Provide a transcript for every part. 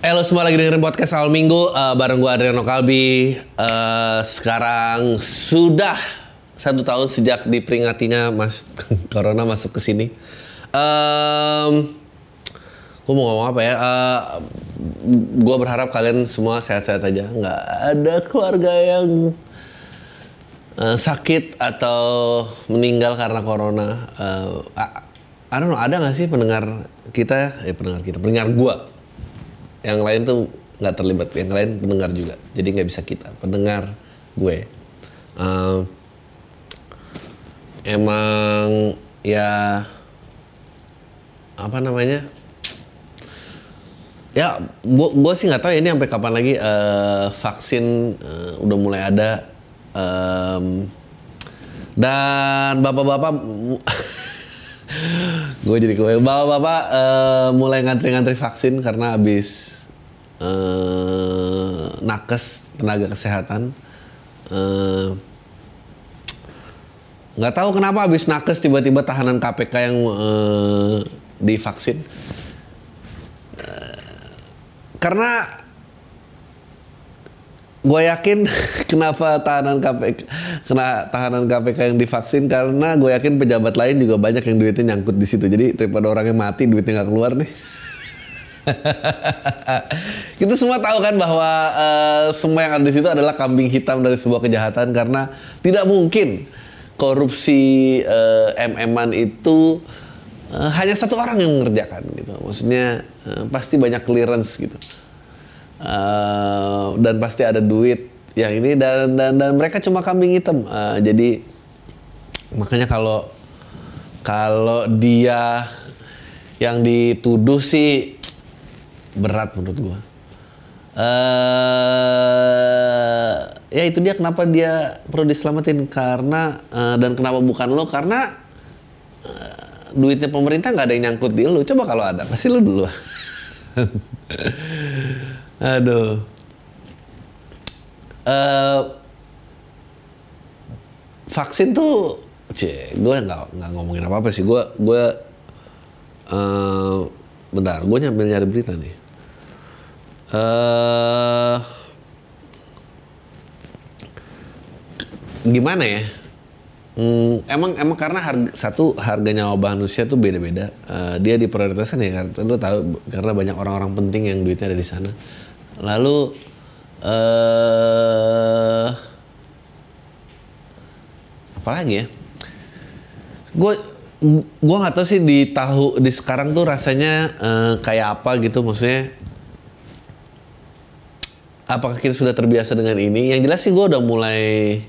Halo semua lagi dengerin podcast awal minggu uh, bareng gue Adriano Kalbi. Uh, sekarang sudah satu tahun sejak diperingatinya mas corona masuk ke sini. Um, gue mau ngomong apa ya? Uh, gue berharap kalian semua sehat-sehat aja. Nggak ada keluarga yang uh, sakit atau meninggal karena corona. Uh, I don't know, ada nggak sih pendengar kita? Eh pendengar kita, pendengar gue yang lain tuh nggak terlibat. Yang lain pendengar juga. Jadi nggak bisa kita. Pendengar gue. Um, emang ya apa namanya? Ya gue sih nggak tahu ya ini sampai kapan lagi uh, vaksin uh, udah mulai ada. Um, dan bapak-bapak gue jadi gue bapak-bapak uh, mulai ngantri-ngantri vaksin karena habis uh, nakes tenaga kesehatan. Nggak uh, tahu kenapa habis nakes tiba-tiba tahanan KPK yang uh, divaksin. Uh, karena gue yakin kenapa tahanan KPK kena tahanan KPK yang divaksin karena gue yakin pejabat lain juga banyak yang duitnya nyangkut di situ. Jadi daripada orangnya mati duitnya nggak keluar nih. Kita semua tahu kan bahwa uh, semua yang ada di situ adalah kambing hitam dari sebuah kejahatan karena tidak mungkin korupsi uh, MM-an itu uh, hanya satu orang yang mengerjakan gitu. Maksudnya uh, pasti banyak clearance gitu uh, dan pasti ada duit yang ini dan dan dan mereka cuma kambing hitam. Uh, jadi makanya kalau kalau dia yang dituduh sih berat menurut gua. Uh, ya itu dia kenapa dia perlu diselamatin. Karena uh, dan kenapa bukan lo? Karena uh, duitnya pemerintah nggak ada yang nyangkut di lo. Coba kalau ada pasti lo dulu Aduh. Uh, vaksin tuh, cie, gue nggak nggak ngomongin apa apa sih. Gue gue uh, bentar, gue nyambil nyari berita nih. Uh, gimana ya? Hmm, emang emang karena harga, satu harga nyawa manusia tuh beda-beda. Uh, dia diprioritaskan ya karena tahu karena banyak orang-orang penting yang duitnya ada di sana. Lalu uh, apa lagi ya? Gue gue nggak tahu sih di tahu di sekarang tuh rasanya uh, kayak apa gitu maksudnya apakah kita sudah terbiasa dengan ini yang jelas sih gue udah mulai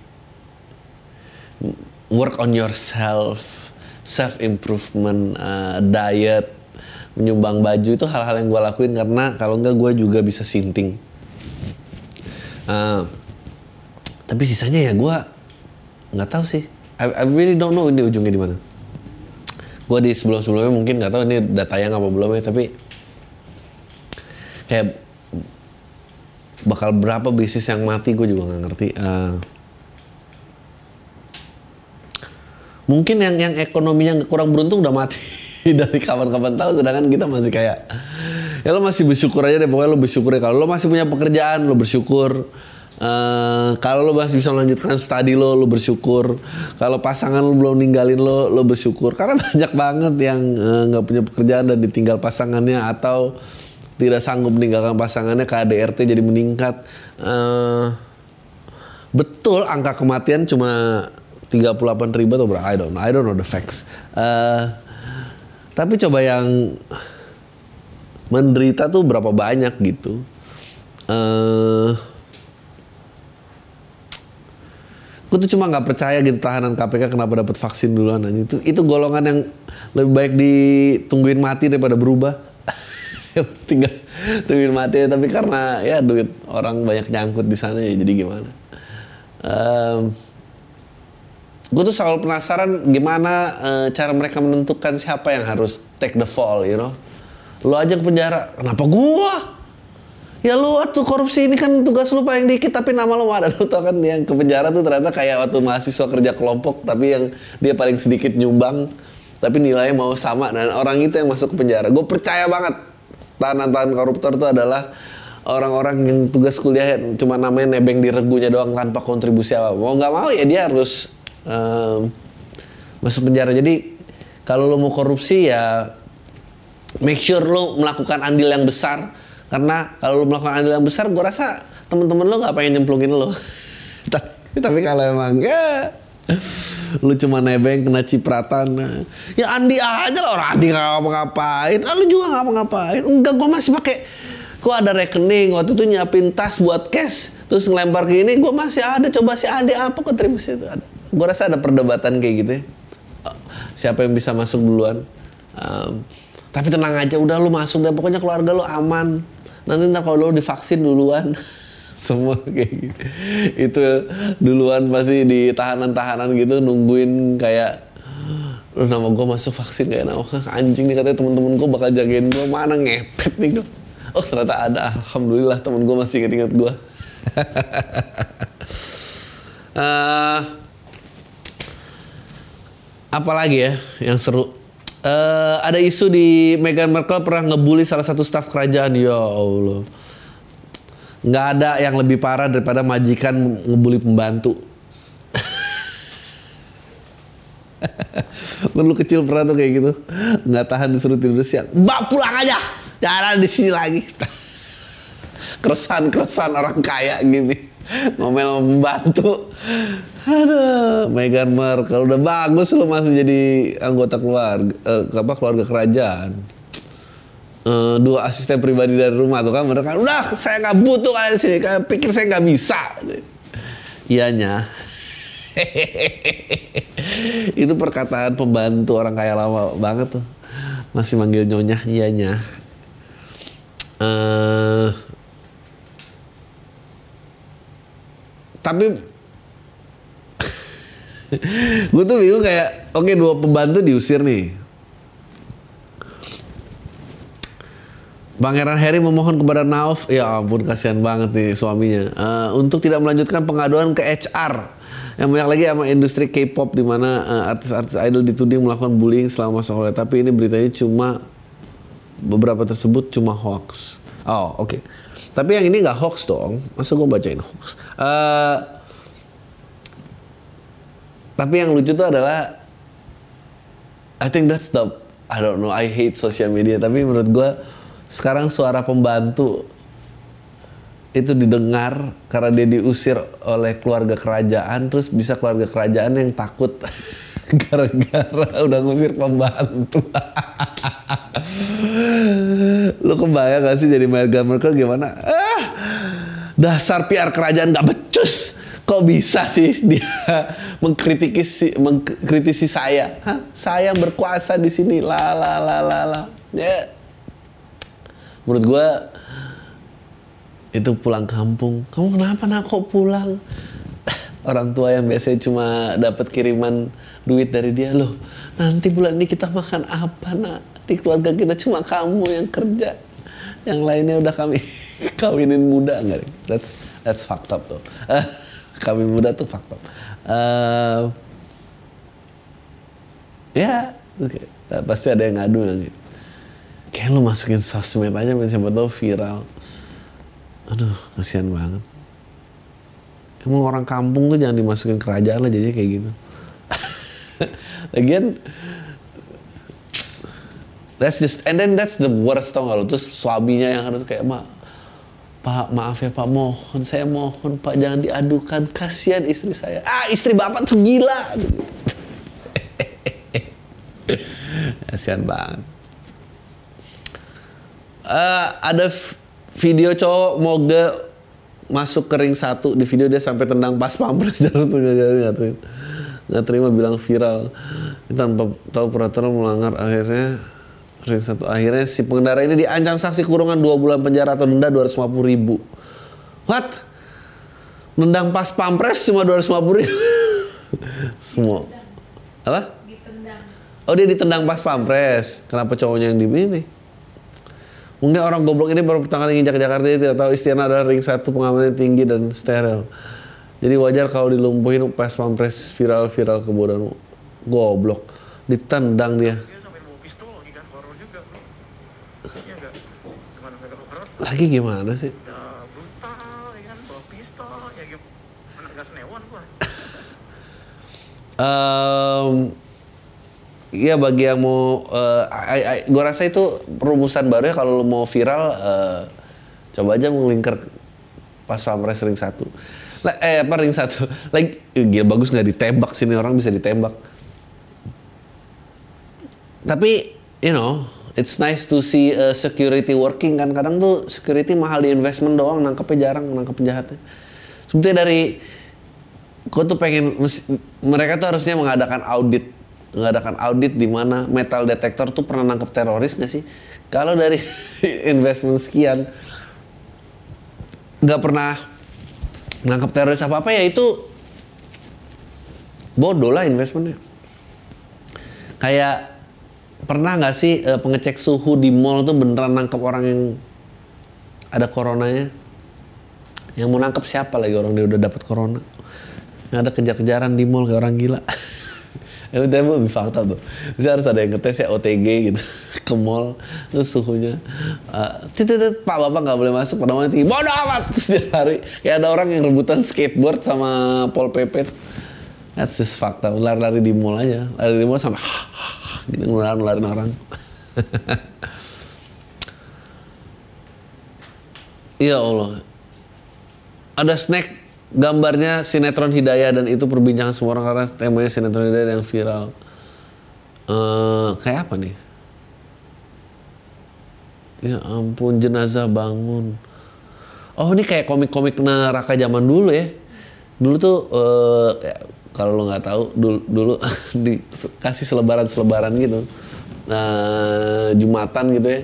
work on yourself, self improvement, uh, diet, menyumbang baju itu hal-hal yang gue lakuin karena kalau enggak gue juga bisa sinting. Uh, tapi sisanya ya gue nggak tahu sih. I, I really don't know ini ujungnya di mana. Gue di sebelum-sebelumnya mungkin nggak tahu ini udah tayang apa belum ya, tapi kayak bakal berapa bisnis yang mati gue juga nggak ngerti. Uh, mungkin yang yang ekonominya kurang beruntung udah mati dari kapan-kapan tahu sedangkan kita masih kayak ya lo masih bersyukur aja deh pokoknya lo bersyukur kalau lo masih punya pekerjaan lo bersyukur Uh, kalau lo masih bisa melanjutkan studi lo, lo bersyukur. Kalau pasangan lo belum ninggalin lo, lo bersyukur. Karena banyak banget yang nggak uh, punya pekerjaan dan ditinggal pasangannya atau tidak sanggup meninggalkan pasangannya, KDRT jadi meningkat. Uh, betul angka kematian cuma 38 ribu atau berapa? I don't. I don't know the facts. Uh, tapi coba yang menderita tuh berapa banyak gitu. Uh, gue tuh cuma nggak percaya gitu tahanan KPK kenapa dapat vaksin duluan aja. Itu itu golongan yang lebih baik ditungguin mati daripada berubah. Tinggal tungguin mati tapi karena ya duit orang banyak nyangkut di sana ya jadi gimana. Um, gue tuh selalu penasaran gimana uh, cara mereka menentukan siapa yang harus take the fall, you know. Lo aja ke penjara, kenapa gua? Ya lu waktu korupsi ini kan tugas lu paling dikit tapi nama lu ada lu tau kan yang ke penjara tuh ternyata kayak waktu mahasiswa kerja kelompok tapi yang dia paling sedikit nyumbang tapi nilainya mau sama dan orang itu yang masuk ke penjara. Gue percaya banget tahanan-tahanan koruptor itu adalah orang-orang yang tugas kuliah cuma namanya nebeng di regunya doang tanpa kontribusi apa. Mau nggak mau ya dia harus um, masuk penjara. Jadi kalau lo mau korupsi ya make sure lo melakukan andil yang besar. Karena kalau lo melakukan andil yang besar gue rasa temen-temen lo nggak pengen nyemplungin lo. Tapi, tapi kalau emang ya lu cuma nebeng kena cipratan. Ya Andi aja lah. Orang Andi nggak ngapa-ngapain. Ah, lu juga nggak ngapa-ngapain. Enggak gue masih pakai gua ada rekening. Waktu itu nyiapin tas buat cash terus ngelempar ke ini gue masih ada. Coba si Andi apa kontribusi itu ada gue rasa ada perdebatan kayak gitu ya. Siapa yang bisa masuk duluan? Um, tapi tenang aja udah lu masuk dan pokoknya keluarga lu aman. Nanti ntar kalau lu divaksin duluan semua kayak gitu. Itu duluan pasti di tahanan-tahanan gitu nungguin kayak lu nama gue masuk vaksin kayak nama anjing nih katanya temen-temen gue bakal jagain gue mana ngepet nih gue oh ternyata ada. Alhamdulillah temen gue masih inget-inget gue uh, apalagi ya yang seru? Uh, ada isu di Meghan Markle pernah ngebully salah satu staf kerajaan. Ya Allah. Nggak ada yang lebih parah daripada majikan ngebully pembantu. Lu kecil pernah tuh kayak gitu? Nggak tahan disuruh tidur siang. Mbak pulang aja. Jangan di sini lagi. Keresan keresan orang kaya gini. Ngomel pembantu Aduh, Meghan Markle udah bagus lu masih jadi anggota keluarga uh, apa keluarga kerajaan. Uh, dua asisten pribadi dari rumah tuh kan mereka udah saya nggak butuh kalian sini kalian pikir saya nggak bisa. Ianya itu perkataan pembantu orang kaya lama banget tuh. Masih manggil nyonya ianya uh, tapi gue tuh bingung kayak oke okay, dua pembantu diusir nih Pangeran Harry memohon kepada Nauf, ya ampun kasihan banget nih suaminya, uh, untuk tidak melanjutkan pengaduan ke HR. Yang banyak lagi sama industri K-pop di mana uh, artis-artis idol dituding melakukan bullying selama masa. Tapi ini beritanya cuma beberapa tersebut cuma hoax. Oh oke. Okay. Tapi yang ini nggak hoax dong. Masa gue bacain hoax? Uh, tapi yang lucu tuh adalah I think that's the I don't know I hate social media. Tapi menurut gue sekarang suara pembantu itu didengar karena dia diusir oleh keluarga kerajaan terus bisa keluarga kerajaan yang takut gara-gara udah ngusir pembantu. Lu kebayang gak sih jadi Meghan Markle gimana? Ah dasar PR kerajaan gak becus kok bisa sih dia mengkritisi mengkritisi saya? Hah? saya berkuasa di sini. La la la la la. Ya. Menurut gue itu pulang kampung. Kamu kenapa nak? Kok pulang? Orang tua yang biasanya cuma dapat kiriman duit dari dia. Loh nanti bulan ini kita makan apa nak? Di keluarga kita cuma kamu yang kerja. Yang lainnya udah kami kawinin muda enggak? That's that's fucked up tuh kawin muda tuh faktor. Uh, ya, okay. nah, pasti ada yang ngadu lagi. Kayak lu masukin sosmed aja, siapa tahu viral. Aduh, kasihan banget. Emang orang kampung tuh jangan dimasukin kerajaan lah jadinya kayak gitu. Lagian, that's just, and then that's the worst tau gak lu. Terus suaminya yang harus kayak, mak, Pak maaf ya Pak. Mohon saya mohon Pak jangan diadukan. Kasihan istri saya. Ah istri bapak tuh gila. Kasihan banget. Uh, ada video cowok moge masuk ke ring satu. Di video dia sampai tendang pas pampres. Terus nggak terima. Nggak terima bilang viral. Tanpa tahu peraturan melanggar akhirnya ring satu akhirnya si pengendara ini diancam saksi kurungan dua bulan penjara atau denda dua ratus lima puluh ribu. What? Nendang pas pampres cuma dua ratus lima puluh ribu. Semua. Apa? Ditendang. Oh dia ditendang pas pampres. Kenapa cowoknya yang di Mungkin orang goblok ini baru pertama kali nginjak Jakarta dia tidak tahu istilah adalah ring satu pengamanan tinggi dan steril. Jadi wajar kalau dilumpuhin pas pampres viral-viral kebodohan goblok. Ditendang dia lagi gimana sih? Ya brutal ya kan, bawa pistol, ya gimana gak senewan gua. Em, Iya bagi yang mau, gue rasa itu rumusan baru ya kalau lu mau viral, eh, coba aja melingkar pas Pampres ring satu. Lah, eh apa ring satu? Lagi, gila bagus nggak ditembak sini orang bisa ditembak. Tapi, you know, it's nice to see uh, security working kan. Kadang tuh security mahal di investment doang, nangkepnya jarang, nangkep penjahatnya. Sebetulnya dari, gue tuh pengen, mereka tuh harusnya mengadakan audit. Mengadakan audit di mana metal detector tuh pernah nangkep teroris gak sih? Kalau dari investment sekian, nggak pernah nangkep teroris apa-apa ya itu bodoh lah investmentnya. Kayak pernah nggak sih eh, pengecek suhu di mall tuh beneran nangkep orang yang ada coronanya? Yang mau nangkep siapa lagi orang dia udah dapat corona? Yang ada kejar-kejaran di mall kayak orang gila. Itu lebih fakta tuh. Bisa harus ada yang ngetes ya OTG gitu ke mall terus suhunya uh, tit, tit, tit, Pak Bapak nggak boleh masuk pada tinggi. Bodoh amat terus dia lari. Kayak ada orang yang rebutan skateboard sama Pol tuh. That's just fakta. Lari-lari di mall aja. Lari di mall sampai gitu nularin nularin orang. Ya Allah. Ada snack gambarnya sinetron Hidayah dan itu perbincangan semua orang karena temanya sinetron Hidayah yang viral. Eh, kayak apa nih? Ya ampun jenazah bangun. Oh ini kayak komik-komik neraka zaman dulu ya. Dulu tuh ya, kalau lo nggak tahu dulu, dulu dikasih selebaran-selebaran gitu. Nah, Jumatan gitu ya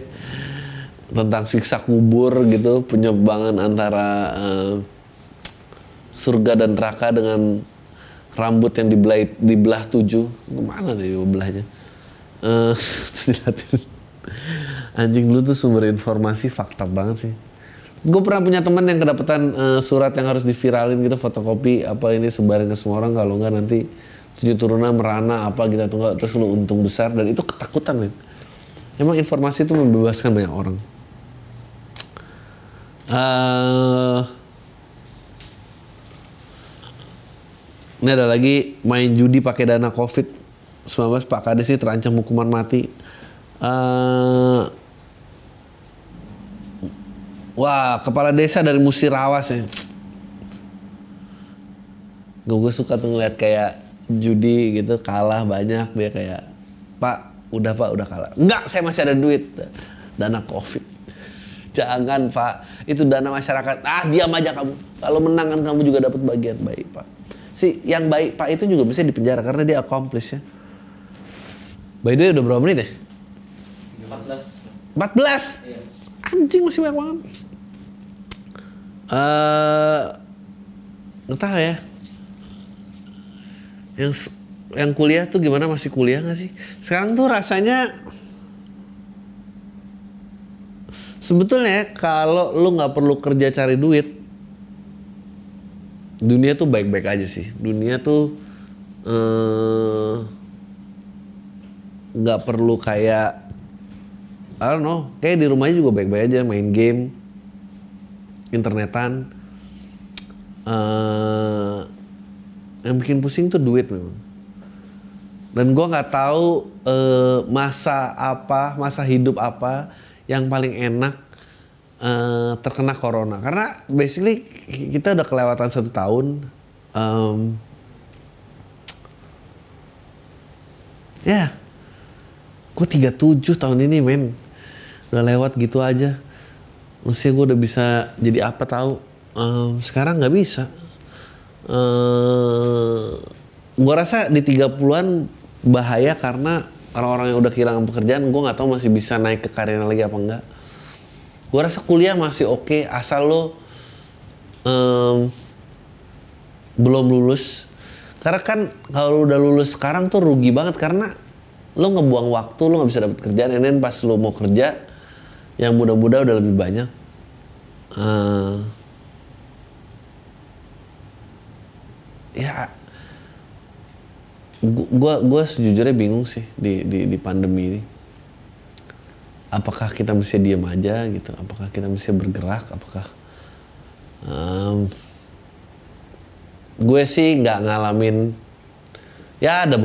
tentang siksa kubur gitu penyebangan antara eh, surga dan neraka dengan rambut yang dibelah dibelah tujuh ke mana deh belahnya diliatin. anjing lu tuh sumber informasi fakta banget sih gue pernah punya teman yang kedapatan eh, surat yang harus diviralin gitu fotokopi apa ini sebarin ke semua orang kalau nggak nanti tujuh turunan merana apa gitu atau enggak terus lu untung besar dan itu ketakutan men emang informasi itu membebaskan banyak orang eh ini ada lagi main judi pakai dana covid 19 Pak Kades ini terancam hukuman mati. Eh, wah kepala desa dari Musirawas ya. Gue suka tuh ngeliat kayak judi gitu kalah banyak dia kayak Pak udah Pak udah kalah. Enggak saya masih ada duit dana covid. Jangan Pak itu dana masyarakat. Ah diam aja kamu. Kalau menang kan kamu juga dapat bagian baik Pak. Si yang baik Pak itu juga bisa dipenjara karena dia accomplish ya. By the way udah berapa menit ya? 14 14? Iya. Anjing masih banyak banget. Eh, nggak tahu ya. Yang yang kuliah tuh gimana masih kuliah nggak sih? Sekarang tuh rasanya sebetulnya kalau lu nggak perlu kerja cari duit, dunia tuh baik-baik aja sih. Dunia tuh eh, nggak perlu kayak I don't know, kayak di rumahnya juga baik-baik aja main game, internetan. eh yang bikin pusing tuh duit memang. Dan gua nggak tahu eh, masa apa, masa hidup apa yang paling enak eh, terkena corona. Karena basically kita udah kelewatan satu tahun. Em, ya, gue 37 tahun ini men udah lewat gitu aja. Mestinya gue udah bisa jadi apa tahu. Em, sekarang nggak bisa. Gue rasa di 30-an bahaya karena orang-orang yang udah kehilangan pekerjaan gue nggak tahu masih bisa naik ke karirnya lagi apa enggak. Gue rasa kuliah masih oke asal lo em, belum lulus. Karena kan kalau udah lulus sekarang tuh rugi banget karena lo ngebuang waktu lo nggak bisa dapet kerjaan. Then pas lo mau kerja yang muda-muda udah lebih banyak. Eh, ya gua gua sejujurnya bingung sih di di, di pandemi ini. Apakah kita mesti diem aja gitu? Apakah kita mesti bergerak? Apakah em, gue sih nggak ngalamin ya ada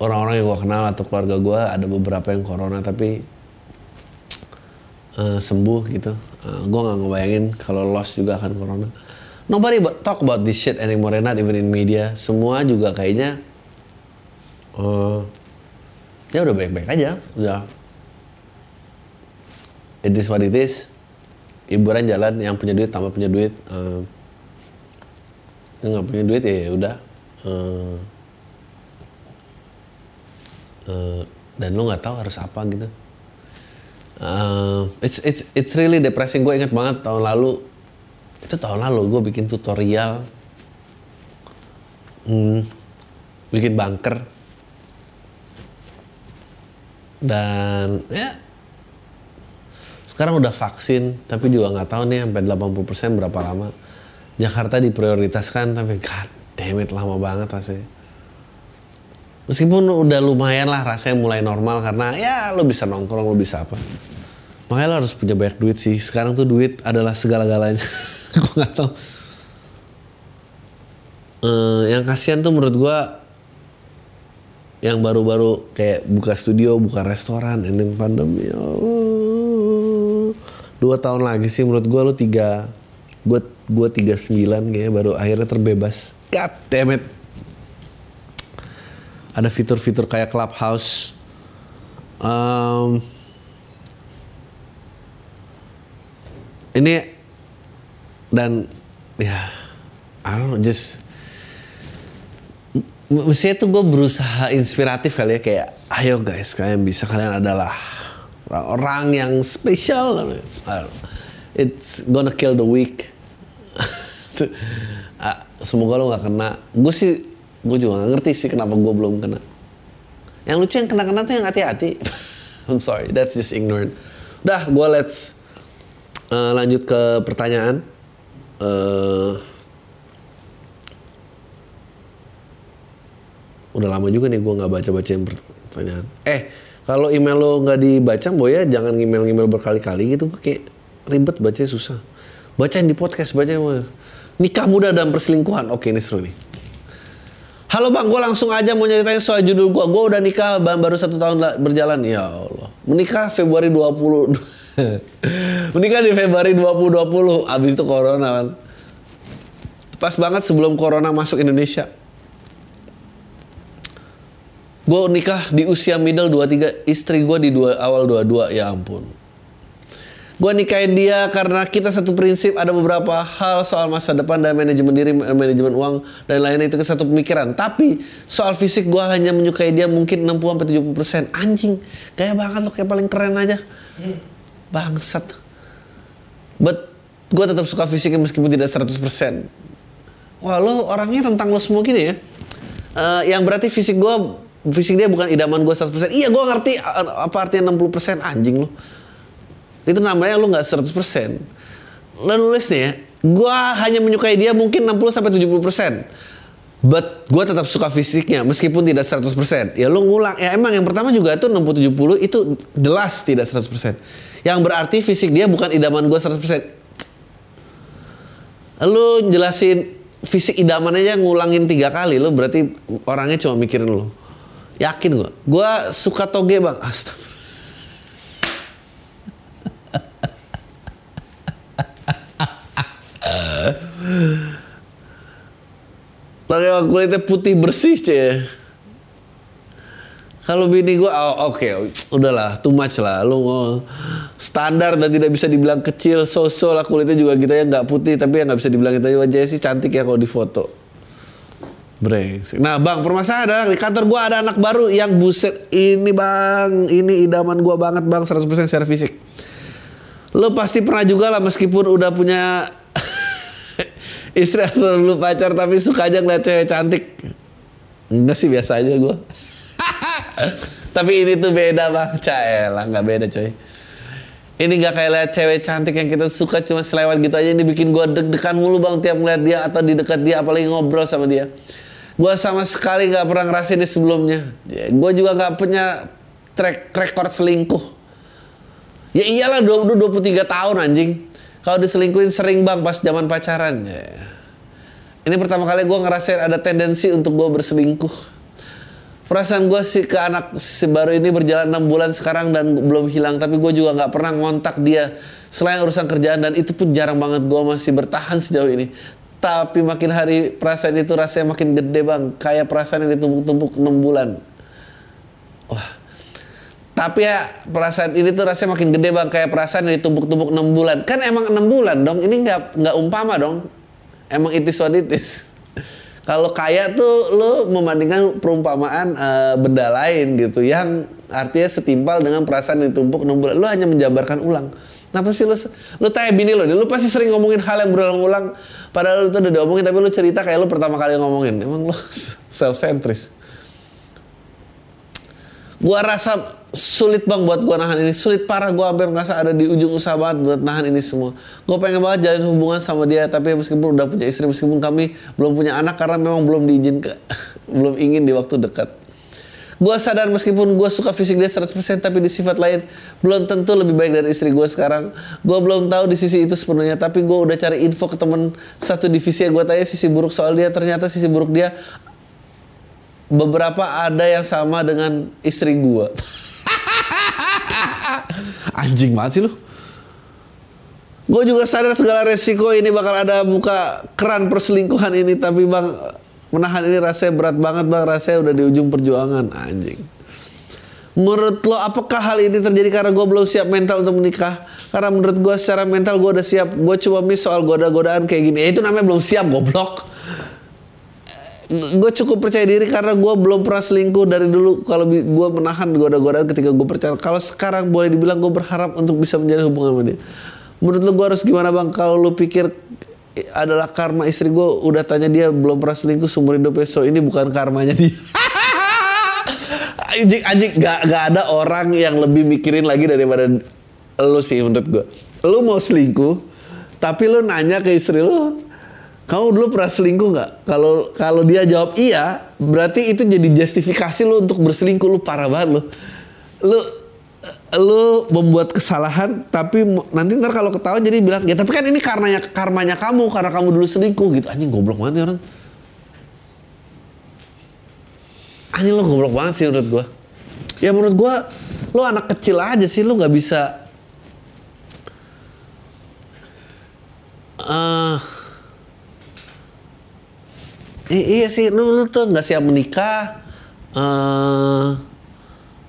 orang-orang yang gue kenal atau keluarga gue ada beberapa yang corona tapi eh, sembuh gitu. Eh, gue nggak ngebayangin kalau loss juga akan corona. Nobody talk about this shit anymore not even in media. Semua juga kayaknya eh, ya udah baik-baik aja udah. It is what it is. Hiburan jalan yang punya duit tambah punya duit Eh, yang nggak punya duit ya udah Eh, eh, dan lu nggak tahu harus apa gitu Eh, it's it's it's really depressing. Gue inget banget tahun lalu. Itu tahun lalu gue bikin tutorial hmm, bikin bunker. Dan ya sekarang udah vaksin tapi juga nggak tahu nih sampai 80% berapa lama. Jakarta diprioritaskan tapi god damn it lama banget rasanya meskipun udah lumayan lah rasanya mulai normal karena ya lo bisa nongkrong lo bisa apa makanya lo harus punya banyak duit sih sekarang tuh duit adalah segala-galanya gue nggak tahu Eh, yang kasihan tuh menurut gua yang baru-baru kayak buka studio, buka restoran, ini pandemi. Allah. Dua tahun lagi sih menurut gua lu tiga, gua gua tiga sembilan kayaknya baru akhirnya terbebas. God damn it. Ada fitur-fitur kayak clubhouse. Em, ini dan ya I don't know just mestinya tuh gue berusaha inspiratif kali ya kayak ayo guys kalian bisa kalian adalah orang yang spesial. It's gonna kill the Tuh, ah, semoga lo nggak kena. Gue sih gue juga nggak ngerti sih kenapa gue belum kena. Yang lucu yang kena-kena tuh yang hati-hati. I'm sorry that's just ignorant. Udah gue let's eh, lanjut ke pertanyaan. Eh, udah lama juga nih gue nggak baca baca yang pertanyaan. Eh kalau email lo nggak dibaca boy ya jangan email email berkali-kali gitu kayak ribet baca susah. Bacain di podcast bacain nikah muda dan perselingkuhan. Oke ini seru nih Halo bang, gue langsung aja mau nyeritain soal judul gue. Gue udah nikah bang, baru satu tahun la- berjalan. Ya Allah. Menikah Februari 20. Menikah di Februari 2020. Abis itu corona kan. Pas banget sebelum corona masuk Indonesia. Gue nikah di usia middle 23. Istri gue di dua, awal 22. Ya ampun. Gue nikahin dia karena kita satu prinsip ada beberapa hal soal masa depan dan manajemen diri, manajemen uang dan lainnya itu ke satu pemikiran. Tapi soal fisik gue hanya menyukai dia mungkin 60-70%. Anjing, kayak banget lo kayak paling keren aja. Bangsat. But gue tetap suka fisiknya meskipun tidak 100%. Wah lo orangnya tentang lo semua gini ya. Eh, yang berarti fisik gue, fisik dia bukan idaman gue 100%. Iya gue ngerti eh, apa artinya 60% anjing lo itu namanya lu nggak 100%. Lo nulis nih ya, gua hanya menyukai dia mungkin 60 sampai 70%. But gue tetap suka fisiknya meskipun tidak 100%. Ya lu ngulang. Ya emang yang pertama juga itu 60 70 itu jelas tidak 100%. Yang berarti fisik dia bukan idaman gue 100%. Lu jelasin fisik idaman aja ngulangin tiga kali lu berarti orangnya cuma mikirin lu. Yakin gua. Gua suka toge, Bang. Astagfirullah. Pakai kulitnya putih bersih cie. Kalau bini gue, oh, oke, udahlah, too much lah. Lu mau standar dan tidak bisa dibilang kecil, so-so lah kulitnya juga gitu ya, nggak putih, tapi ya nggak bisa dibilang gitu. Wajahnya sih cantik ya kalau di foto. Nah bang, permasalahan adalah di kantor gue ada anak baru yang buset ini bang, ini idaman gue banget bang, 100% secara fisik. Lo pasti pernah juga lah meskipun udah punya istri atau lu pacar tapi suka aja ngeliat cewek cantik. Enggak sih biasa aja gue. tapi ini tuh beda bang, caelah nggak beda coy. Ini nggak kayak liat cewek cantik yang kita suka cuma selewat gitu aja. Ini bikin gue deg-degan mulu bang tiap ngeliat dia atau di dekat dia apalagi ngobrol sama dia. Gue sama sekali nggak pernah ngerasain ini sebelumnya. Gue juga nggak punya track record selingkuh. Ya iyalah 20 23 tahun anjing. Kalau diselingkuhin sering bang pas zaman pacaran. Ya. Ini pertama kali gue ngerasain ada tendensi untuk gue berselingkuh. Perasaan gue sih ke anak si baru ini berjalan 6 bulan sekarang dan belum hilang. Tapi gue juga nggak pernah ngontak dia selain urusan kerjaan dan itu pun jarang banget gue masih bertahan sejauh ini. Tapi makin hari perasaan itu rasanya makin gede bang. Kayak perasaan yang ditumpuk-tumpuk 6 bulan. Wah. Tapi ya perasaan ini tuh rasanya makin gede bang. Kayak perasaan yang ditumpuk-tumpuk 6 bulan. Kan emang 6 bulan dong. Ini nggak nggak umpama dong. Emang itis what itis. Kalau kaya tuh lo membandingkan perumpamaan uh, benda lain gitu yang artinya setimpal dengan perasaan yang ditumpuk 6 bulan. Lo hanya menjabarkan ulang. Kenapa sih lo lo tanya bini lo, lo pasti sering ngomongin hal yang berulang-ulang padahal lo tuh udah diomongin tapi lo cerita kayak lo pertama kali ngomongin. Emang lo self centris. Gua rasa sulit bang buat gua nahan ini sulit parah gua hampir ngerasa ada di ujung usaha banget buat nahan ini semua gua pengen banget jalin hubungan sama dia tapi meskipun udah punya istri meskipun kami belum punya anak karena memang belum diizinkan belum ingin di waktu dekat Gua sadar meskipun gua suka fisik dia 100% tapi di sifat lain belum tentu lebih baik dari istri gua sekarang. Gua belum tahu di sisi itu sepenuhnya tapi gua udah cari info ke temen satu divisi yang gue tanya sisi buruk soal dia ternyata sisi buruk dia beberapa ada yang sama dengan istri gua. Anjing banget sih lu. Gue juga sadar segala resiko ini bakal ada buka keran perselingkuhan ini. Tapi bang, menahan ini rasanya berat banget bang. Rasanya udah di ujung perjuangan. Anjing. Menurut lo apakah hal ini terjadi karena gue belum siap mental untuk menikah? Karena menurut gue secara mental gue udah siap. Gue cuma miss soal goda-godaan kayak gini. Ya, itu namanya belum siap goblok gue cukup percaya diri karena gue belum pernah selingkuh dari dulu. Kalau gue menahan goda-godaan ketika gue percaya. Kalau sekarang boleh dibilang gue berharap untuk bisa menjalin hubungan sama dia. Menurut lo gue harus gimana bang? Kalau lo pikir adalah karma istri gue udah tanya dia belum pernah selingkuh seumur hidupnya so ini bukan karmanya dia. Anjing anjing gak, gak ada orang yang lebih mikirin lagi daripada lo sih menurut gue lo mau selingkuh tapi lo nanya ke istri lo kamu dulu pernah selingkuh nggak? Kalau kalau dia jawab iya, berarti itu jadi justifikasi lu untuk berselingkuh lu parah banget lu. Lu lu membuat kesalahan tapi nanti ntar kalau ketahuan jadi bilang ya tapi kan ini karenanya karmanya kamu karena kamu dulu selingkuh gitu anjing goblok banget nih orang anjing lo goblok banget sih menurut gua ya menurut gua lo anak kecil aja sih lo nggak bisa uh, I iya sih, lu, lu tuh nggak siap menikah. Uh,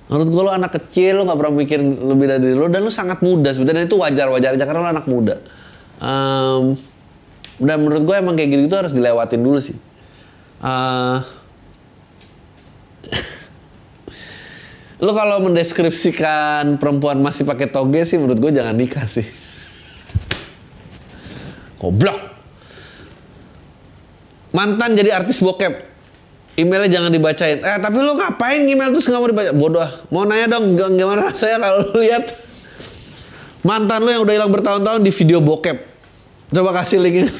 menurut gue lu anak kecil, lu nggak pernah mikir lebih dari lu dan lu sangat muda sebetulnya itu wajar-wajar aja karena lu anak muda. Um, dan menurut gue emang kayak gitu, harus dilewatin dulu sih. Uh, lu kalau mendeskripsikan perempuan masih pakai toge sih menurut gue jangan nikah sih. Goblok mantan jadi artis bokep emailnya jangan dibacain eh tapi lu ngapain email terus nggak mau dibaca bodoh ah. mau nanya dong gimana rasanya kalau lihat mantan lu yang udah hilang bertahun-tahun di video bokep coba kasih linknya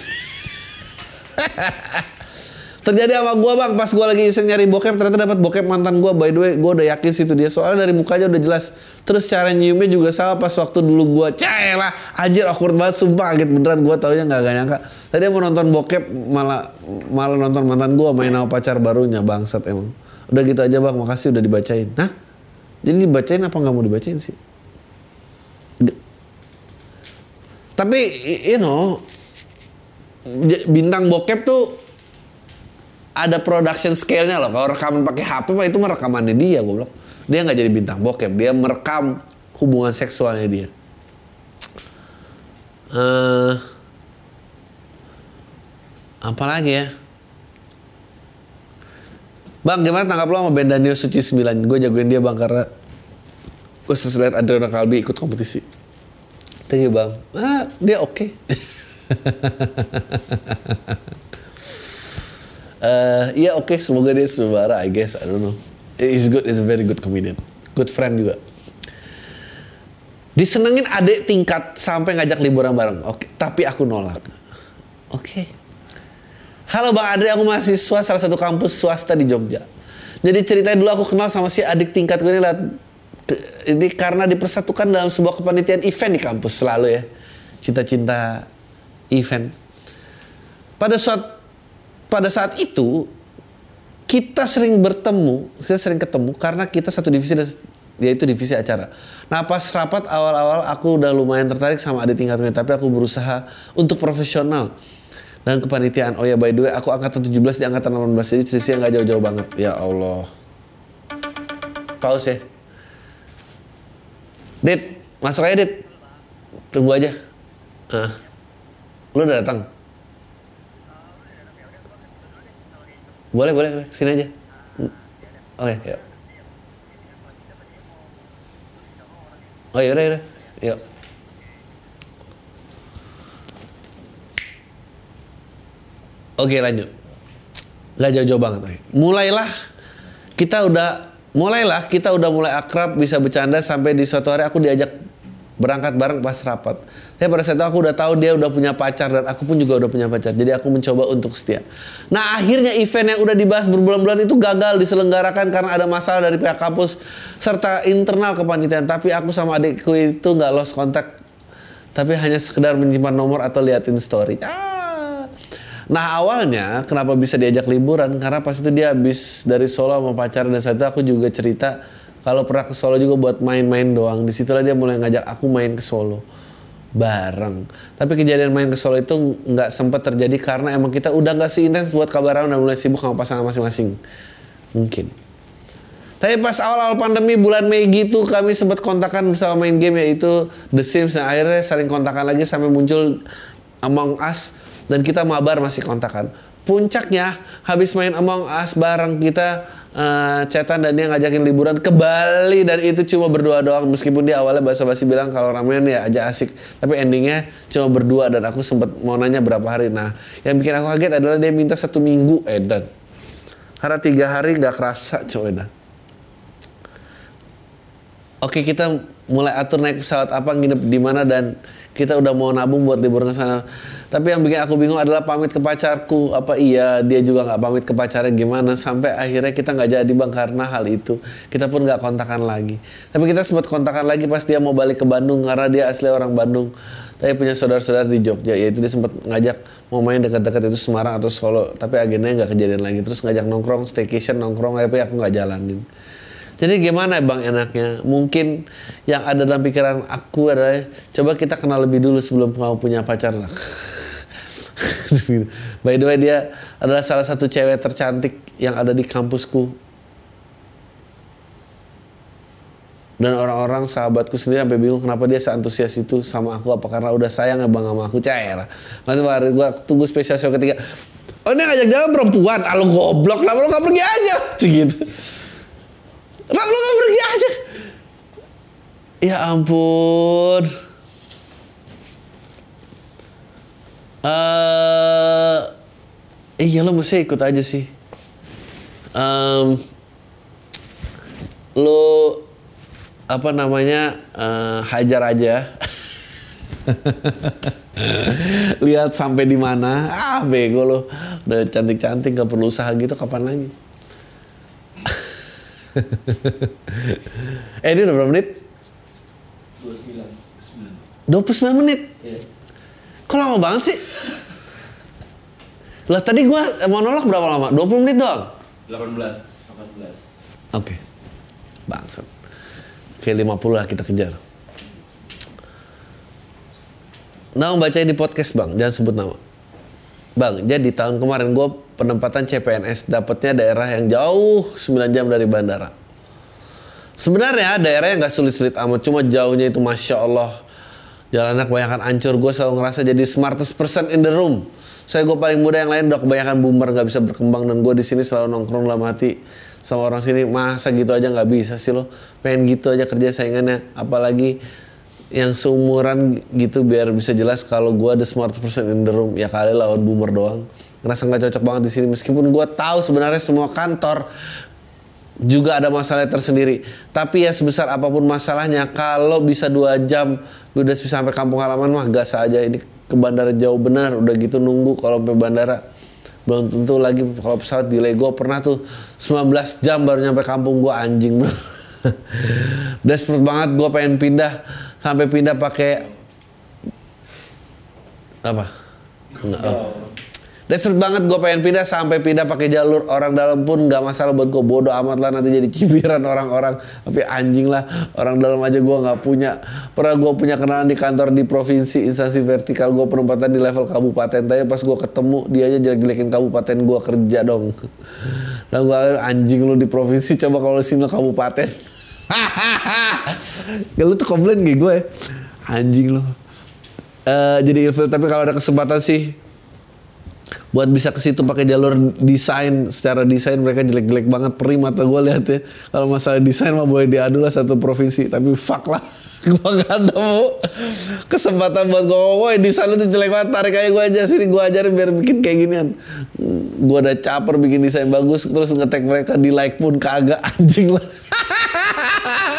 Terjadi sama gue bang, pas gue lagi iseng nyari bokep ternyata dapat bokep mantan gue. By the way, gue udah yakin sih itu dia. Soalnya dari mukanya udah jelas. Terus cara nyiumnya juga sama pas waktu dulu gue. lah, anjir awkward banget sumpah kaget beneran gue taunya nggak gak nyangka. Tadi mau nonton bokep malah malah nonton mantan gue main sama pacar barunya bangsat emang. Udah gitu aja bang, makasih udah dibacain. Nah, jadi dibacain apa nggak mau dibacain sih? Tapi you know bintang bokep tuh ada production scale-nya loh. Kalau rekaman pakai HP mah itu merekamannya dia, goblok. Dia nggak jadi bintang bokep, dia merekam hubungan seksualnya dia. Uh, apa lagi ya? Bang, gimana tanggap lo sama band Daniel Suci 9? Gue jagoin dia bang karena gue sering lihat Adriana Kalbi ikut kompetisi. Thank you bang. Ah, dia oke. Okay. Uh, ya oke, okay, semoga dia sebara, I guess. I don't know. He's good, he's a very good comedian. Good friend juga. Disenengin adik tingkat sampai ngajak liburan bareng. Oke, okay, tapi aku nolak. Oke. Okay. Halo Bang Adri, aku mahasiswa salah satu kampus swasta di Jogja. Jadi ceritanya dulu aku kenal sama si adik tingkat gue ini liat ini karena dipersatukan dalam sebuah kepanitiaan event di kampus selalu ya. Cinta-cinta event. Pada saat pada saat itu kita sering bertemu, kita sering ketemu karena kita satu divisi yaitu divisi acara. Nah pas rapat awal-awal aku udah lumayan tertarik sama adik tingkatnya, tapi aku berusaha untuk profesional dan kepanitiaan. Oh ya by the way, aku angkatan 17 di angkatan 18 jadi selisihnya nggak jauh-jauh banget. Ya Allah. Pause ya. Dit, masuk aja Dit. Tunggu aja. Ah. Lu udah datang? Boleh, boleh. Sini aja. Oke, yuk. Oh yaudah, yaudah. Yuk. Oke lanjut. Gak jauh-jauh banget. oke. Mulailah kita udah mulailah kita udah mulai akrab bisa bercanda sampai di suatu hari aku diajak berangkat bareng pas rapat. Tapi pada saat itu aku udah tahu dia udah punya pacar dan aku pun juga udah punya pacar. Jadi aku mencoba untuk setia. Nah akhirnya event yang udah dibahas berbulan-bulan itu gagal diselenggarakan karena ada masalah dari pihak kampus serta internal kepanitiaan. Tapi aku sama adikku itu nggak lost kontak. Tapi hanya sekedar menyimpan nomor atau liatin story. Ah. Nah awalnya kenapa bisa diajak liburan karena pas itu dia habis dari Solo sama pacaran dan saat itu aku juga cerita kalau pernah ke Solo juga buat main-main doang. Di situlah dia mulai ngajak aku main ke Solo bareng. Tapi kejadian main ke Solo itu nggak sempat terjadi karena emang kita udah nggak seintens buat kabaran dan mulai sibuk sama pasangan masing-masing. Mungkin. Tapi pas awal-awal pandemi bulan Mei gitu kami sempat kontakan bersama main game yaitu The Sims dan akhirnya saling kontakan lagi sampai muncul Among Us dan kita mabar masih kontakan. Puncaknya habis main Among Us bareng kita eh chatan dan dia ngajakin liburan ke Bali. Dan itu cuma berdua doang. Meskipun dia awalnya basa-basi bilang kalau ramean ya aja asik. Tapi endingnya cuma berdua. Dan aku sempat mau nanya berapa hari. Nah yang bikin aku kaget adalah dia minta satu minggu edan karena tiga hari nggak kerasa coy dah Oke kita mulai atur naik pesawat apa nginep di mana dan? Kita udah mau nabung buat libur ke sana. Tapi yang bikin aku bingung adalah pamit ke pacarku. Apa iya dia juga nggak pamit ke pacarnya gimana sampai akhirnya kita nggak jadi bang karena hal itu. Kita pun nggak kontakan lagi. Tapi kita sempat kontakan lagi pas dia mau balik ke Bandung karena dia asli orang Bandung. Tapi punya saudara-saudara di Jogja, yaitu dia sempat ngajak mau main dekat-dekat itu Semarang atau Solo, tapi agendanya nggak kejadian lagi. Terus ngajak nongkrong, staycation, nongkrong, tapi aku nggak jalanin. Jadi gimana bang enaknya? Mungkin yang ada dalam pikiran aku adalah coba kita kenal lebih dulu sebelum kamu punya pacar lah. By the way dia adalah salah satu cewek tercantik yang ada di kampusku. Dan orang-orang sahabatku sendiri sampai bingung kenapa dia seantusias itu sama aku apa karena udah sayang ya bang sama aku cair. Masih baru gua tunggu spesial show ketiga. Oh ini ngajak jalan perempuan, ah, goblok, kenapa lu gak pergi aja? Gitu. Kenapa lu gak pergi aja? Ya ampun. Eh, iya lo mesti ikut aja sih. Em, lo apa namanya eh, hajar aja. Lihat sampai di mana. Ah bego lo. Udah cantik-cantik gak perlu usaha gitu kapan lagi? eh ini udah berapa menit? 29 menit. Kok lama banget sih? Lah tadi gua monolog berapa lama? 20 menit doang. 18 18 Oke. Bangsat. Oke 50 lah kita kejar. Nah, bacain di podcast bang, jangan sebut nama. Bang, jadi tahun kemarin gue penempatan CPNS dapatnya daerah yang jauh 9 jam dari bandara. Sebenarnya daerahnya nggak sulit-sulit amat, cuma jauhnya itu masya Allah. Jalannya kebanyakan ancur, gue selalu ngerasa jadi smartest person in the room. Saya gue paling muda yang lain udah kebanyakan boomer nggak bisa berkembang. Dan gue di sini selalu nongkrong dalam hati sama orang sini. Masa gitu aja nggak bisa sih lo? Pengen gitu aja kerja saingannya. Apalagi yang seumuran gitu biar bisa jelas kalau gue the smartest person in the room. Ya kali lawan boomer doang. Ngerasa nggak cocok banget di sini. Meskipun gue tahu sebenarnya semua kantor juga ada masalah tersendiri tapi ya sebesar apa pun masalahnya kalau bisa dua jam gue udah sampai kampung halaman mah gas aja ini ke bandara jauh benar udah gitu nunggu kalau sampai bandara belum tentu lagi kalau pesawat delay gue pernah tuh 19 jam baru nyampe kampung gue anjing Desperate banget gue pengen pindah sampai pindah pakai apa? Enggak. oh. Desperate banget gue pengen pindah sampai pindah pakai jalur orang dalam pun nggak masalah buat gue bodoh amat lah nanti jadi cibiran orang-orang. Tapi anjing lah orang dalam aja gue nggak punya. Pernah gue punya kenalan di kantor di provinsi instansi vertikal gue penempatan di level kabupaten. Tapi pas gue ketemu dia aja jelek-jelekin kabupaten gue kerja dong. Dan gue anjing lu di provinsi coba kalau sini kabupaten. Ya lu tuh komplain gak gue ya. Anjing lu. Eh, jadi ilfil tapi kalau ada kesempatan sih buat bisa ke situ pakai jalur desain secara desain mereka jelek-jelek banget. Perih mata gue lihat ya. Kalau masalah desain mah boleh diadu lah satu provinsi tapi fuck lah. Gue gak ada mau kesempatan buat gue ngomong "Woi, desain lu tuh jelek banget. Tarik aja gue aja sini gue ajarin biar bikin kayak ginian. Gue udah caper bikin desain bagus terus ngetek mereka di like pun kagak anjing lah.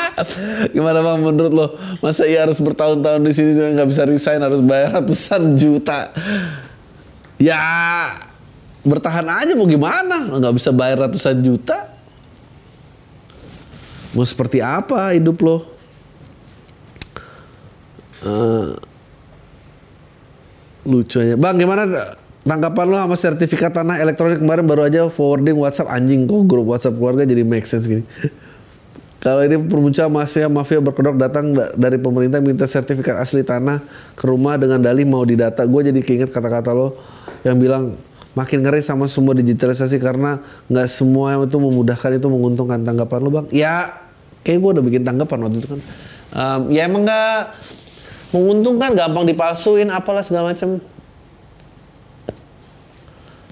Gimana bang? Menurut lo? Masa iya harus bertahun-tahun di sini nggak bisa resign harus bayar ratusan juta? Ya bertahan aja mau gimana? Nggak bisa bayar ratusan juta? Mau seperti apa hidup lo? Eh, lucunya, bang gimana tanggapan lo sama sertifikat tanah elektronik kemarin baru aja forwarding WhatsApp anjing kok grup WhatsApp keluarga jadi make sense gini. Kalau ini permuncul mafia mafia berkedok datang da- dari pemerintah minta sertifikat asli tanah ke rumah dengan dalih mau didata. Gue jadi keinget kata-kata lo yang bilang makin ngeri sama semua digitalisasi karena nggak semua itu memudahkan itu menguntungkan tanggapan lo bang. Ya kayak gue udah bikin tanggapan waktu itu kan. Em, ya emang nggak menguntungkan gampang dipalsuin apalah segala macam.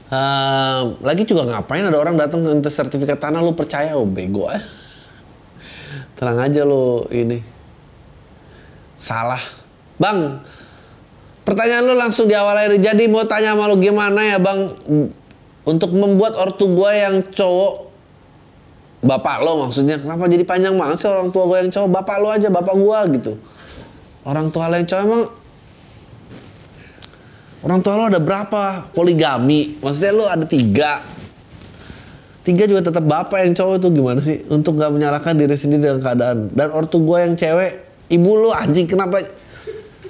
Em, lagi juga ngapain ada orang datang minta sertifikat tanah lu percaya oh bego ah tenang aja lo ini salah bang pertanyaan lo langsung di awal aja jadi mau tanya sama lo gimana ya bang? Untuk membuat ortu gue yang cowok bapak lo maksudnya. Kenapa jadi panjang banget sih orang tua gue yang cowok? Bapak lo aja bapak gue gitu. Orang tua lo yang cowok emang orang tua lo ada berapa? Poligami. Maksudnya lo ada tiga. Tiga juga tetap bapak yang cowok itu gimana sih? Untuk nggak menyalahkan diri sendiri dengan keadaan. Dan ortu gue yang cewek ibu lu anjing kenapa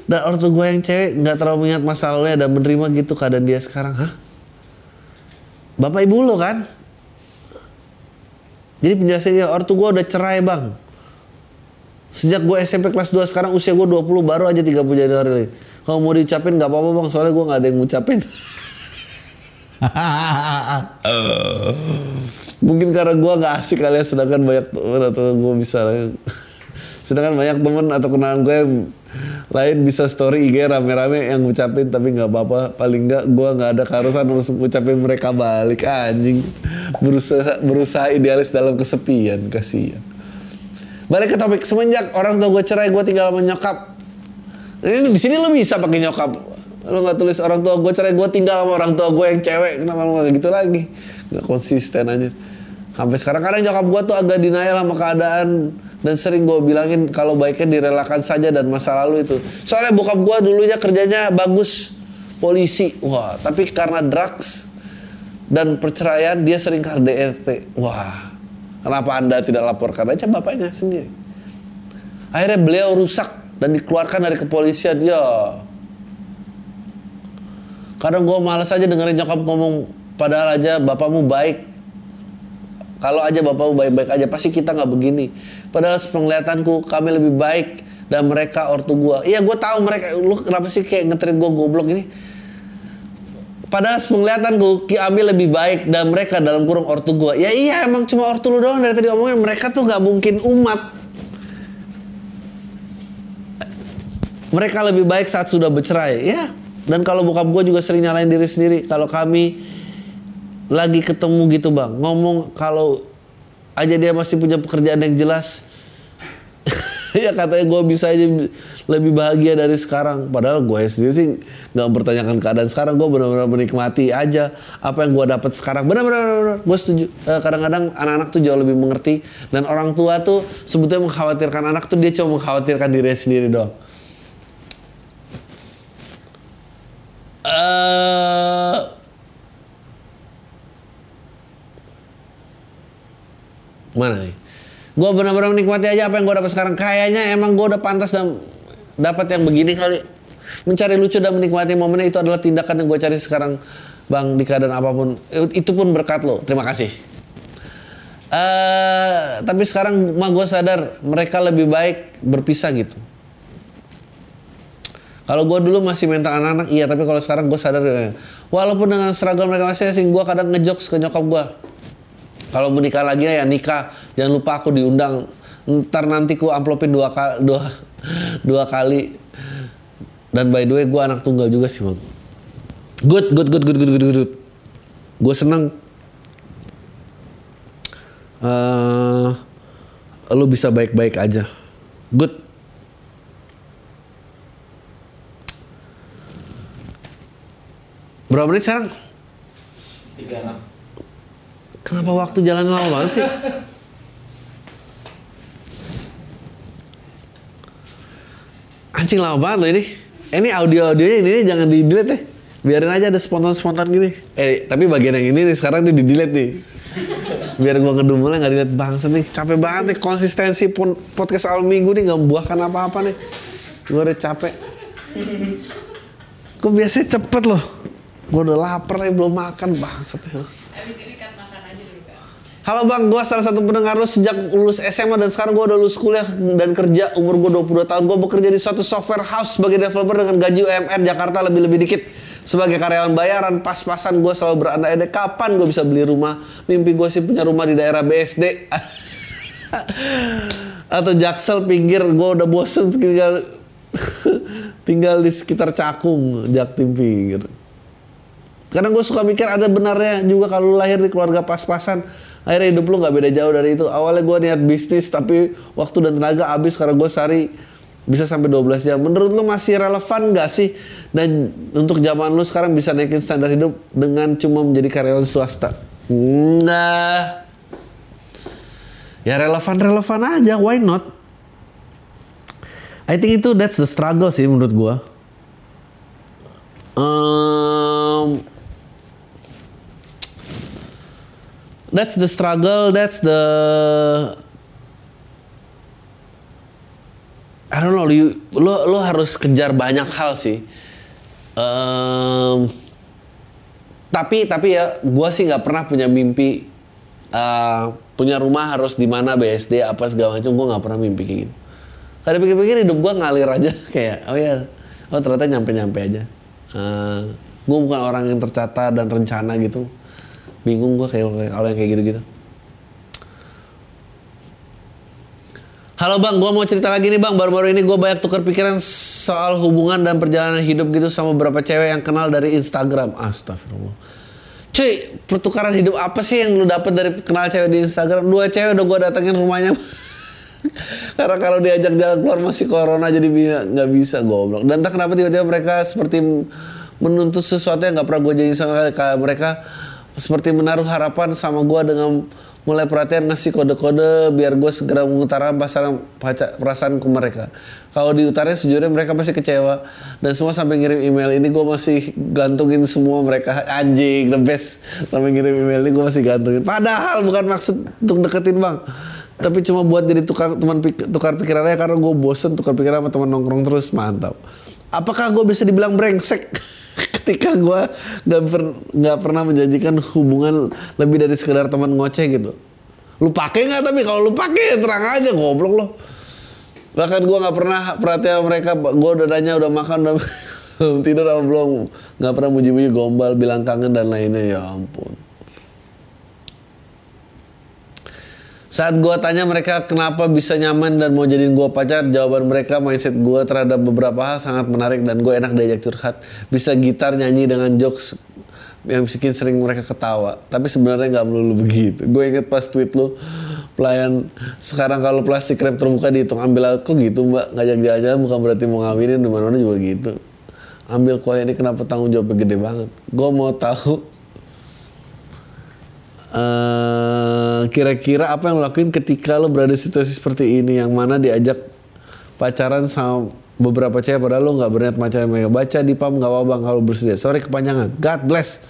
dan ortu gue yang cewek nggak terlalu mengingat masa lalunya dan menerima gitu keadaan dia sekarang hah? Bapak ibu lu kan? Jadi penjelasannya ortu gue udah cerai bang. Sejak gue SMP kelas 2 sekarang usia gue 20 baru aja 30 Januari kalau mau diucapin nggak apa-apa bang soalnya gue nggak ada yang ngucapin. Mungkin karena gue nggak asik kali ya, sedangkan banyak temen atau gue bisa sedangkan banyak temen atau kenalan gue lain bisa story IG rame-rame yang ngucapin tapi nggak apa-apa. Paling nggak gue nggak ada keharusan untuk ngucapin mereka balik. Anjing. Berusaha berusaha idealis dalam kesepian. Kasihan. Balik ke topik. Semenjak orang tua gue cerai gue tinggal sama nyokap. Ini di sini lo bisa pakai nyokap. Lo nggak tulis orang tua gue cerai gue tinggal sama orang tua gue yang cewek. Kenapa lo nggak gitu lagi? Nggak konsisten aja sampai sekarang kadang nyokap gue tuh agak denial sama keadaan dan sering gue bilangin kalau baiknya direlakan saja dan masa lalu itu. Soalnya bokap gue dulunya kerjanya bagus polisi. Wah tapi karena drugs dan perceraian dia sering KDRT wah kenapa anda tidak laporkan aja bapaknya sendiri? Akhirnya beliau rusak dan dikeluarkan dari kepolisian. Ya. Kadang gue malas aja dengerin nyokap ngomong padahal aja bapakmu baik kalau aja bapakmu baik-baik aja pasti kita nggak begini. Padahal penglihatanku kami lebih baik dan mereka ortu gue iya gue tahu mereka. Lu kenapa sih kayak ngetrit gue goblok ini? Padahal penglihatanku kami lebih baik dan mereka dalam kurung ortu gue ya iya emang cuma ortu lu doang dari tadi omongin mereka tuh nggak mungkin umat. Mereka lebih baik saat sudah bercerai ya. Dan kalau bokap gue juga sering nyalain diri sendiri. Kalau kami lagi ketemu gitu bang. Ngomong kalau aja dia masih punya pekerjaan yang jelas ya katanya gue bisa aja lebih bahagia dari sekarang. Padahal gue sendiri sih nggak mempertanyakan keadaan sekarang. Gue benar-benar menikmati aja apa yang gue dapat sekarang. Benar-benar gue setuju. Eh, kadang-kadang anak-anak tuh jauh lebih mengerti. Dan orang tua tuh sebetulnya mengkhawatirkan anak tuh dia cuma mengkhawatirkan dirinya sendiri doang. Eh mana nih? gue benar-benar menikmati aja apa yang gue dapat sekarang. Kayaknya emang gue udah pantas dan dapat yang begini kali. Mencari lucu dan menikmati momennya itu adalah tindakan yang gue cari sekarang bang di keadaan apa pun. Itu pun berkat lo. Terima kasih. Eh tapi sekarang mah gue sadar mereka lebih baik berpisah gitu. Kalau gue dulu masih mental anak-anak iya. Tapi kalau sekarang gue sadar ya, walaupun dengan seragam mereka masing-masing gue kadang ngejokes ke nyokap gue kalau mau nikah lagi ya nikah. Jangan lupa aku diundang. Ntar nanti ku amplopin dua kali dua dua kali. Dan by the way gue anak tunggal juga sih bang. Good good good good good good good. Gue seneng. Uh, lu bisa baik-baik aja. Good. Berapa menit sekarang? Tiga enam. Kenapa waktu jalan lama banget sih? Anjing lama banget loh ini. Ini audio audionya ini, ini jangan di delete deh. Biarin aja ada spontan spontan gini. Eh tapi bagian yang ini nih, sekarang nih di delete nih. Biar gua ngedumulnya nggak dilihat bangsa nih. Capek banget nih konsistensi pun podcast awal minggu nih nggak membuahkan apa-apa nih. Gua udah capek. Kok biasanya cepet loh? Gua udah lapar nih belum makan bangsat ya. Abis ini cut makan aja dulu kak. Halo bang, gue salah satu pendengar lu sejak lulus SMA dan sekarang gue udah lulus kuliah dan kerja umur gue 22 tahun. Gue bekerja di suatu software house sebagai developer dengan gaji UMR Jakarta lebih-lebih dikit. Sebagai karyawan bayaran, pas-pasan gue selalu berandai-andai kapan gue bisa beli rumah. Mimpi gue sih punya rumah di daerah BSD. Atau Jaksel pinggir, gue udah bosen tinggal, tinggal di sekitar Cakung, Jaktim pinggir. Kadang gue suka mikir ada benarnya juga kalau lahir di keluarga pas-pasan. Akhirnya hidup lu nggak beda jauh dari itu. Awalnya gue niat bisnis tapi waktu dan tenaga habis karena gue sehari bisa sampai 12 jam. Menurut lu masih relevan gak sih? Dan untuk zaman lu sekarang bisa naikin standar hidup dengan cuma menjadi karyawan swasta? Enggak. Ya relevan-relevan aja, why not? I think itu that's the struggle sih menurut gua. Um, that's the struggle, that's the I don't know, lo lo harus kejar banyak hal sih. Um, tapi tapi ya, gua sih nggak pernah punya mimpi uh, punya rumah harus di mana BSD apa segala macam. Gua nggak pernah mimpi kayak gitu. Kalau pikir-pikir hidup gua ngalir aja kayak oh ya, oh ternyata nyampe-nyampe aja. Uh, gua bukan orang yang tercatat dan rencana gitu. Bingung gua kayak kalau yang kayak gitu-gitu. Halo bang, gue mau cerita lagi nih bang. Baru-baru ini gue banyak tukar pikiran soal hubungan dan perjalanan hidup gitu sama beberapa cewek yang kenal dari Instagram. Astagfirullah. Cuy, pertukaran hidup apa sih yang lu dapet dari kenal cewek di Instagram? Dua cewek udah gue datengin rumahnya. Karena kalau diajak jalan keluar masih corona jadi nggak bisa goblok. Dan entah kenapa tiba-tiba mereka seperti menuntut sesuatu yang nggak pernah gue janji sama mereka seperti menaruh harapan sama gue dengan mulai perhatian ngasih kode-kode biar gue segera mengutarakan paca- perasaan ke mereka. Kalau diutarain sejujurnya mereka pasti kecewa dan semua sampai ngirim email ini gue masih gantungin semua mereka anjing the best sampai ngirim email ini gue masih gantungin. Padahal bukan maksud untuk deketin bang, tapi cuma buat jadi tukar teman pik- tukar pikirannya karena gue bosen tukar pikiran sama teman nongkrong terus mantap. Apakah gue bisa dibilang brengsek? ketika gue nggak per- pernah menjanjikan hubungan lebih dari sekedar teman ngoceh gitu. Lu pakai nggak? Tapi kalau lu pakai terang aja goblok lo bahkan gue nggak pernah perhatian mereka gue udah nanya udah makan udah tidur apa belum. Nggak pernah muji-muji gombal bilang kangen dan lainnya. Ya ampun Saat gue tanya mereka kenapa bisa nyaman dan mau jadiin gue pacar, jawaban mereka mindset gue terhadap beberapa hal sangat menarik dan gue enak diajak curhat. Bisa gitar nyanyi dengan jokes yang bikin sering mereka ketawa. Tapi sebenarnya nggak melulu begitu. Gue inget pas tweet lu pelayan sekarang kalau plastik rap terbuka dihitung ambil laut kok gitu mbak ngajak jalan-jalan bukan berarti mau ngawinin di mana-mana juga gitu ambil kue ini kenapa tanggung jawabnya gede banget gue mau tahu eh, kira-kira apa yang lo lakuin ketika lo berada di situasi seperti ini? Yang mana diajak pacaran sama beberapa cewek padahal lo nggak berniat pacaran mereka baca di pam nggak apa bang kalau bersedia. Sorry kepanjangan. God bless.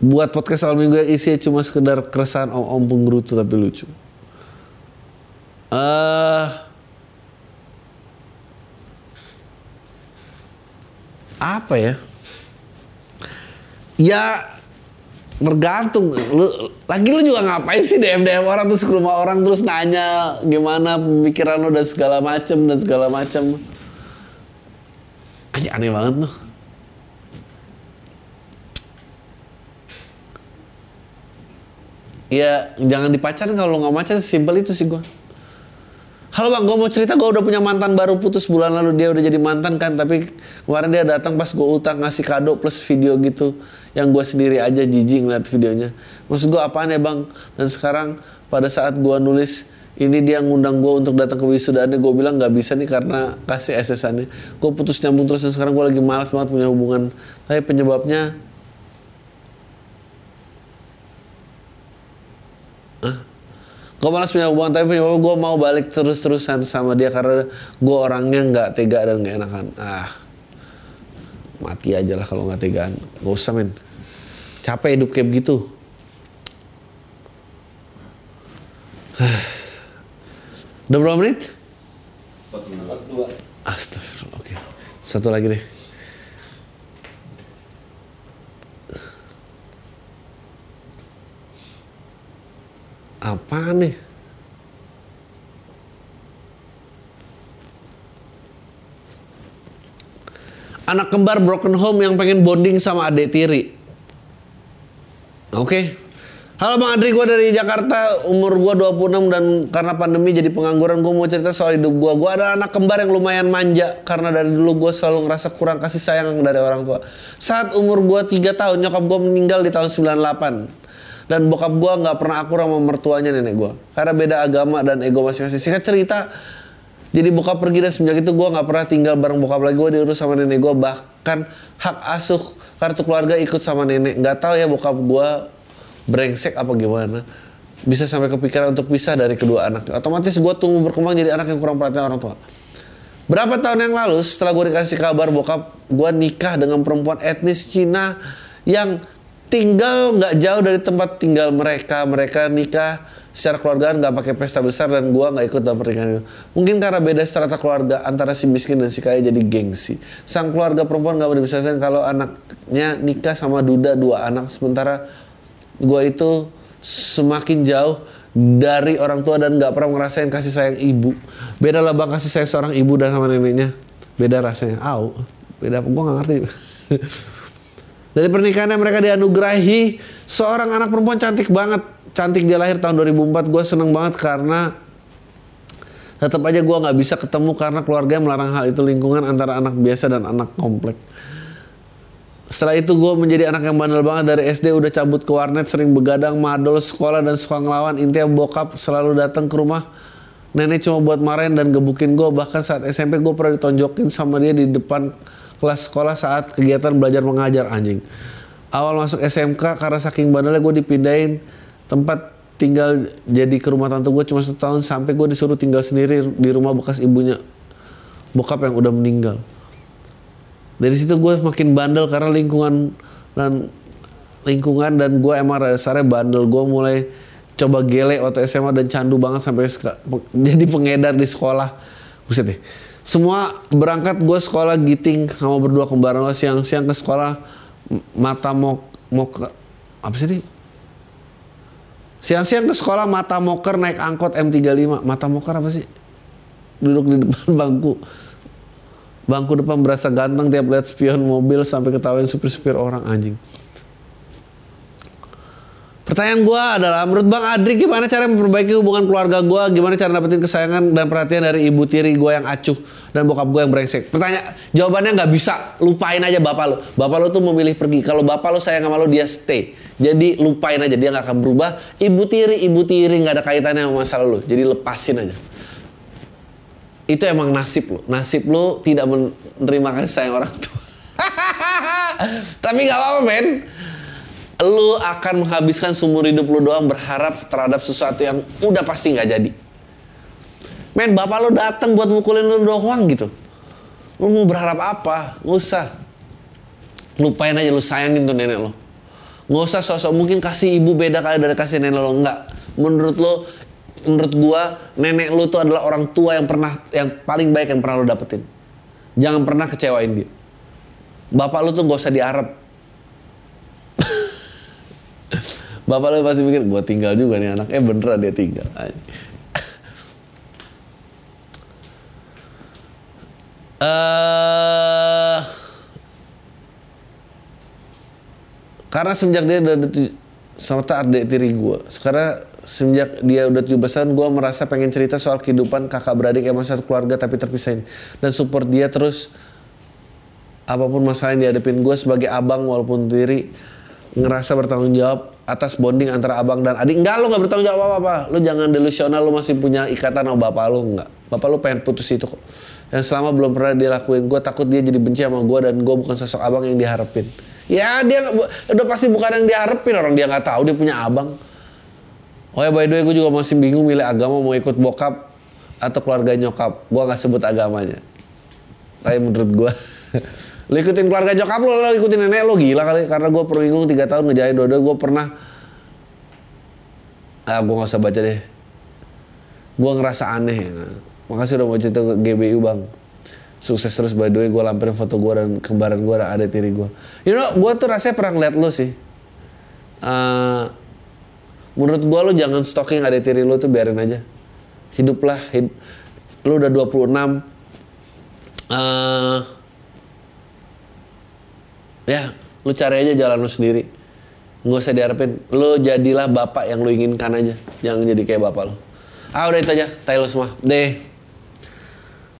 Buat podcast awal minggu yang isinya cuma sekedar keresahan om-om penggerutu tapi lucu. Eh apa ya? Ya tergantung lu lagi lu juga ngapain sih DM DM orang terus ke rumah orang terus nanya gimana pemikiran lu dan segala macem dan segala macem. Aja aneh banget tuh. Ya jangan dipacarin kalau nggak pacaran simpel itu sih gua Halo bang, gue mau cerita gue udah punya mantan baru putus bulan lalu dia udah jadi mantan kan tapi kemarin dia datang pas gue ultah ngasih kado plus video gitu yang gue sendiri aja jijik ngeliat videonya. Maksud gue apaan ya bang? Dan sekarang pada saat gue nulis ini dia ngundang gue untuk datang ke wisudaannya gue bilang nggak bisa nih karena kasih SS-annya. Gue putus nyambung terus dan sekarang gue lagi malas banget punya hubungan. Tapi penyebabnya Gue malas punya hubungan tapi penyebabnya gue mau balik terus-terusan sama dia karena gue orangnya nggak tega dan nggak enakan. Ah, mati aja lah kalau nggak tegaan. Gak usah men. Capek hidup kayak begitu. Udah berapa menit? Dua. Astagfirullah. Oke. Satu lagi deh. Apa nih? Anak kembar broken home yang pengen bonding sama adik tiri. Oke. Halo Bang Adri, gue dari Jakarta, umur gue 26 dan karena pandemi jadi pengangguran gue mau cerita soal hidup gue. Gue ada anak kembar yang lumayan manja karena dari dulu gue selalu ngerasa kurang kasih sayang dari orang tua. Saat umur gue 3 tahun, nyokap gue meninggal di tahun 98 dan bokap gue nggak pernah akur sama mertuanya nenek gue karena beda agama dan ego masing-masing. Singkat cerita, jadi bokap pergi dan semenjak itu gue nggak pernah tinggal bareng bokap lagi. Gue diurus sama nenek gue bahkan hak asuh kartu keluarga ikut sama nenek. Nggak tahu ya bokap gue brengsek apa gimana bisa sampai kepikiran untuk pisah dari kedua anaknya. Otomatis gue tunggu berkembang jadi anak yang kurang perhatian orang tua. Berapa tahun yang lalu setelah gue dikasih kabar bokap gue nikah dengan perempuan etnis Cina yang tinggal nggak jauh dari tempat tinggal mereka. Mereka nikah secara keluargaan nggak pakai pesta besar dan gue nggak ikut dalam pernikahan. Mungkin karena beda strata keluarga antara si miskin dan si kaya jadi gengsi. Sang keluarga perempuan nggak bisa kalau anaknya nikah sama duda dua anak sementara gue itu semakin jauh dari orang tua dan nggak pernah ngerasain kasih sayang ibu. Beda lah bang kasih sayang seorang ibu dan sama neneknya. Beda rasanya. Au, beda? Gue nggak ngerti. Dari pernikahannya mereka dianugerahi seorang anak perempuan cantik banget. Cantik dia lahir tahun 2004. Gue seneng banget karena tetap aja gue nggak bisa ketemu karena keluarganya melarang hal itu lingkungan antara anak biasa dan anak komplek. Setelah itu gue menjadi anak yang bandel banget dari SD udah cabut ke warnet sering begadang madol sekolah dan suka ngelawan intinya bokap selalu datang ke rumah nenek cuma buat marahin dan gebukin gue bahkan saat SMP gue pernah ditonjokin sama dia di depan kelas sekolah saat kegiatan belajar mengajar anjing. Awal masuk SMK karena saking bandelnya gue dipindahin. Tempat tinggal jadi ke rumah tante gue cuma setahun sampai gue disuruh tinggal sendiri di rumah bekas ibunya. Bokap yang udah meninggal. Dari situ gue makin bandel karena lingkungan dan lingkungan dan gue emang dasarnya bandel. Gue mulai coba gele waktu SMA dan candu banget sampai jadi pengedar di sekolah. Buset deh semua berangkat gue sekolah giting sama berdua kembaran. Gue siang-siang ke sekolah mata mau mau ke apa sih nih siang-siang ke sekolah mata moker naik angkot M35 mata moker apa sih? Duduk di depan bangku. Bangku depan berasa ganteng tiap lihat spion mobil sampai ketawain supir-supir orang anjing. Pertanyaan gue adalah, menurut Bang Adri gimana cara memperbaiki hubungan keluarga gue? Gimana cara dapetin kesayangan dan perhatian dari ibu tiri gue yang acuh dan bokap gue yang brengsek? Pertanyaan, jawabannya nggak bisa. Lupain aja bapak lo. Bapak lo tuh memilih pergi. Kalau bapak lo sayang sama lo, dia stay. Jadi lupain aja, dia nggak akan berubah. Ibu tiri, ibu tiri nggak ada kaitannya sama masa lalu. Jadi lepasin aja itu emang nasib lo. Nasib lo tidak menerima kasih sayang orang tua. Tapi nggak apa-apa men. Lu akan menghabiskan seumur hidup lu doang berharap terhadap sesuatu yang udah pasti nggak jadi. Men, bapak lo datang buat mukulin lu doang gitu. Lu mau berharap apa? Nggak usah. Lupain aja lu sayangin tuh nenek lo. Nggak usah sosok mungkin kasih ibu beda kali dari kasih nenek lo. Enggak. Menurut lo menurut gua nenek lu tuh adalah orang tua yang pernah yang paling baik yang pernah lu dapetin. Jangan pernah kecewain dia. Bapak lu tuh gak usah diarep. Bapak lu pasti mikir, gua tinggal juga nih anak. Eh beneran dia tinggal. Eh karena semenjak dia udah sama tak adik tiri gue sekarang semenjak dia udah 17 tahun gue merasa pengen cerita soal kehidupan kakak beradik yang masih satu keluarga tapi terpisah ini dan support dia terus apa pun masalah yang dihadapin gue sebagai abang walaupun diri ngerasa bertanggung jawab atas bonding antara abang dan adik. Enggak lo nggak bertanggung jawab apa apa lo jangan delusional lo masih punya ikatan sama bapak lo enggak. Bapak lo pengen putus itu kok. Yang selama belum pernah dia lakuin gue takut dia jadi benci sama gue dan gue bukan sosok abang yang diharapin. Ya dia nggak- udah pasti bukan yang diharapin orang dia nggak tahu dia punya abang. Oh ya by the way gue juga masih bingung milih agama mau ikut bokap atau keluarga nyokap. Gue nggak sebut agamanya. Tapi menurut gue lu ikutin keluarga nyokap lo, lo ikutin nenek lo gila kali. Karena gue perminggu tiga tahun ngejain dodo gue pernah ah gue nggak usah baca deh. Gue ngerasa aneh. Ya. makasih udah mau cerita ke GBU bang. Sukses terus by the way gue lampirin foto gue dan kembaran gue ada tiri gue you know gue tuh rasanya pernah ngeliat lo sih. Eh, menurut gue lo jangan stalking ada tiri lo tuh biarin aja. Hiduplah hid lo udah 26 eh ya lu cari aja jalan lu sendiri. Nggak usah diharapin. Lu jadilah bapak yang lu inginkan aja. Jangan jadi kayak bapak lu. Ah udah itu aja. Tayo semua. Deh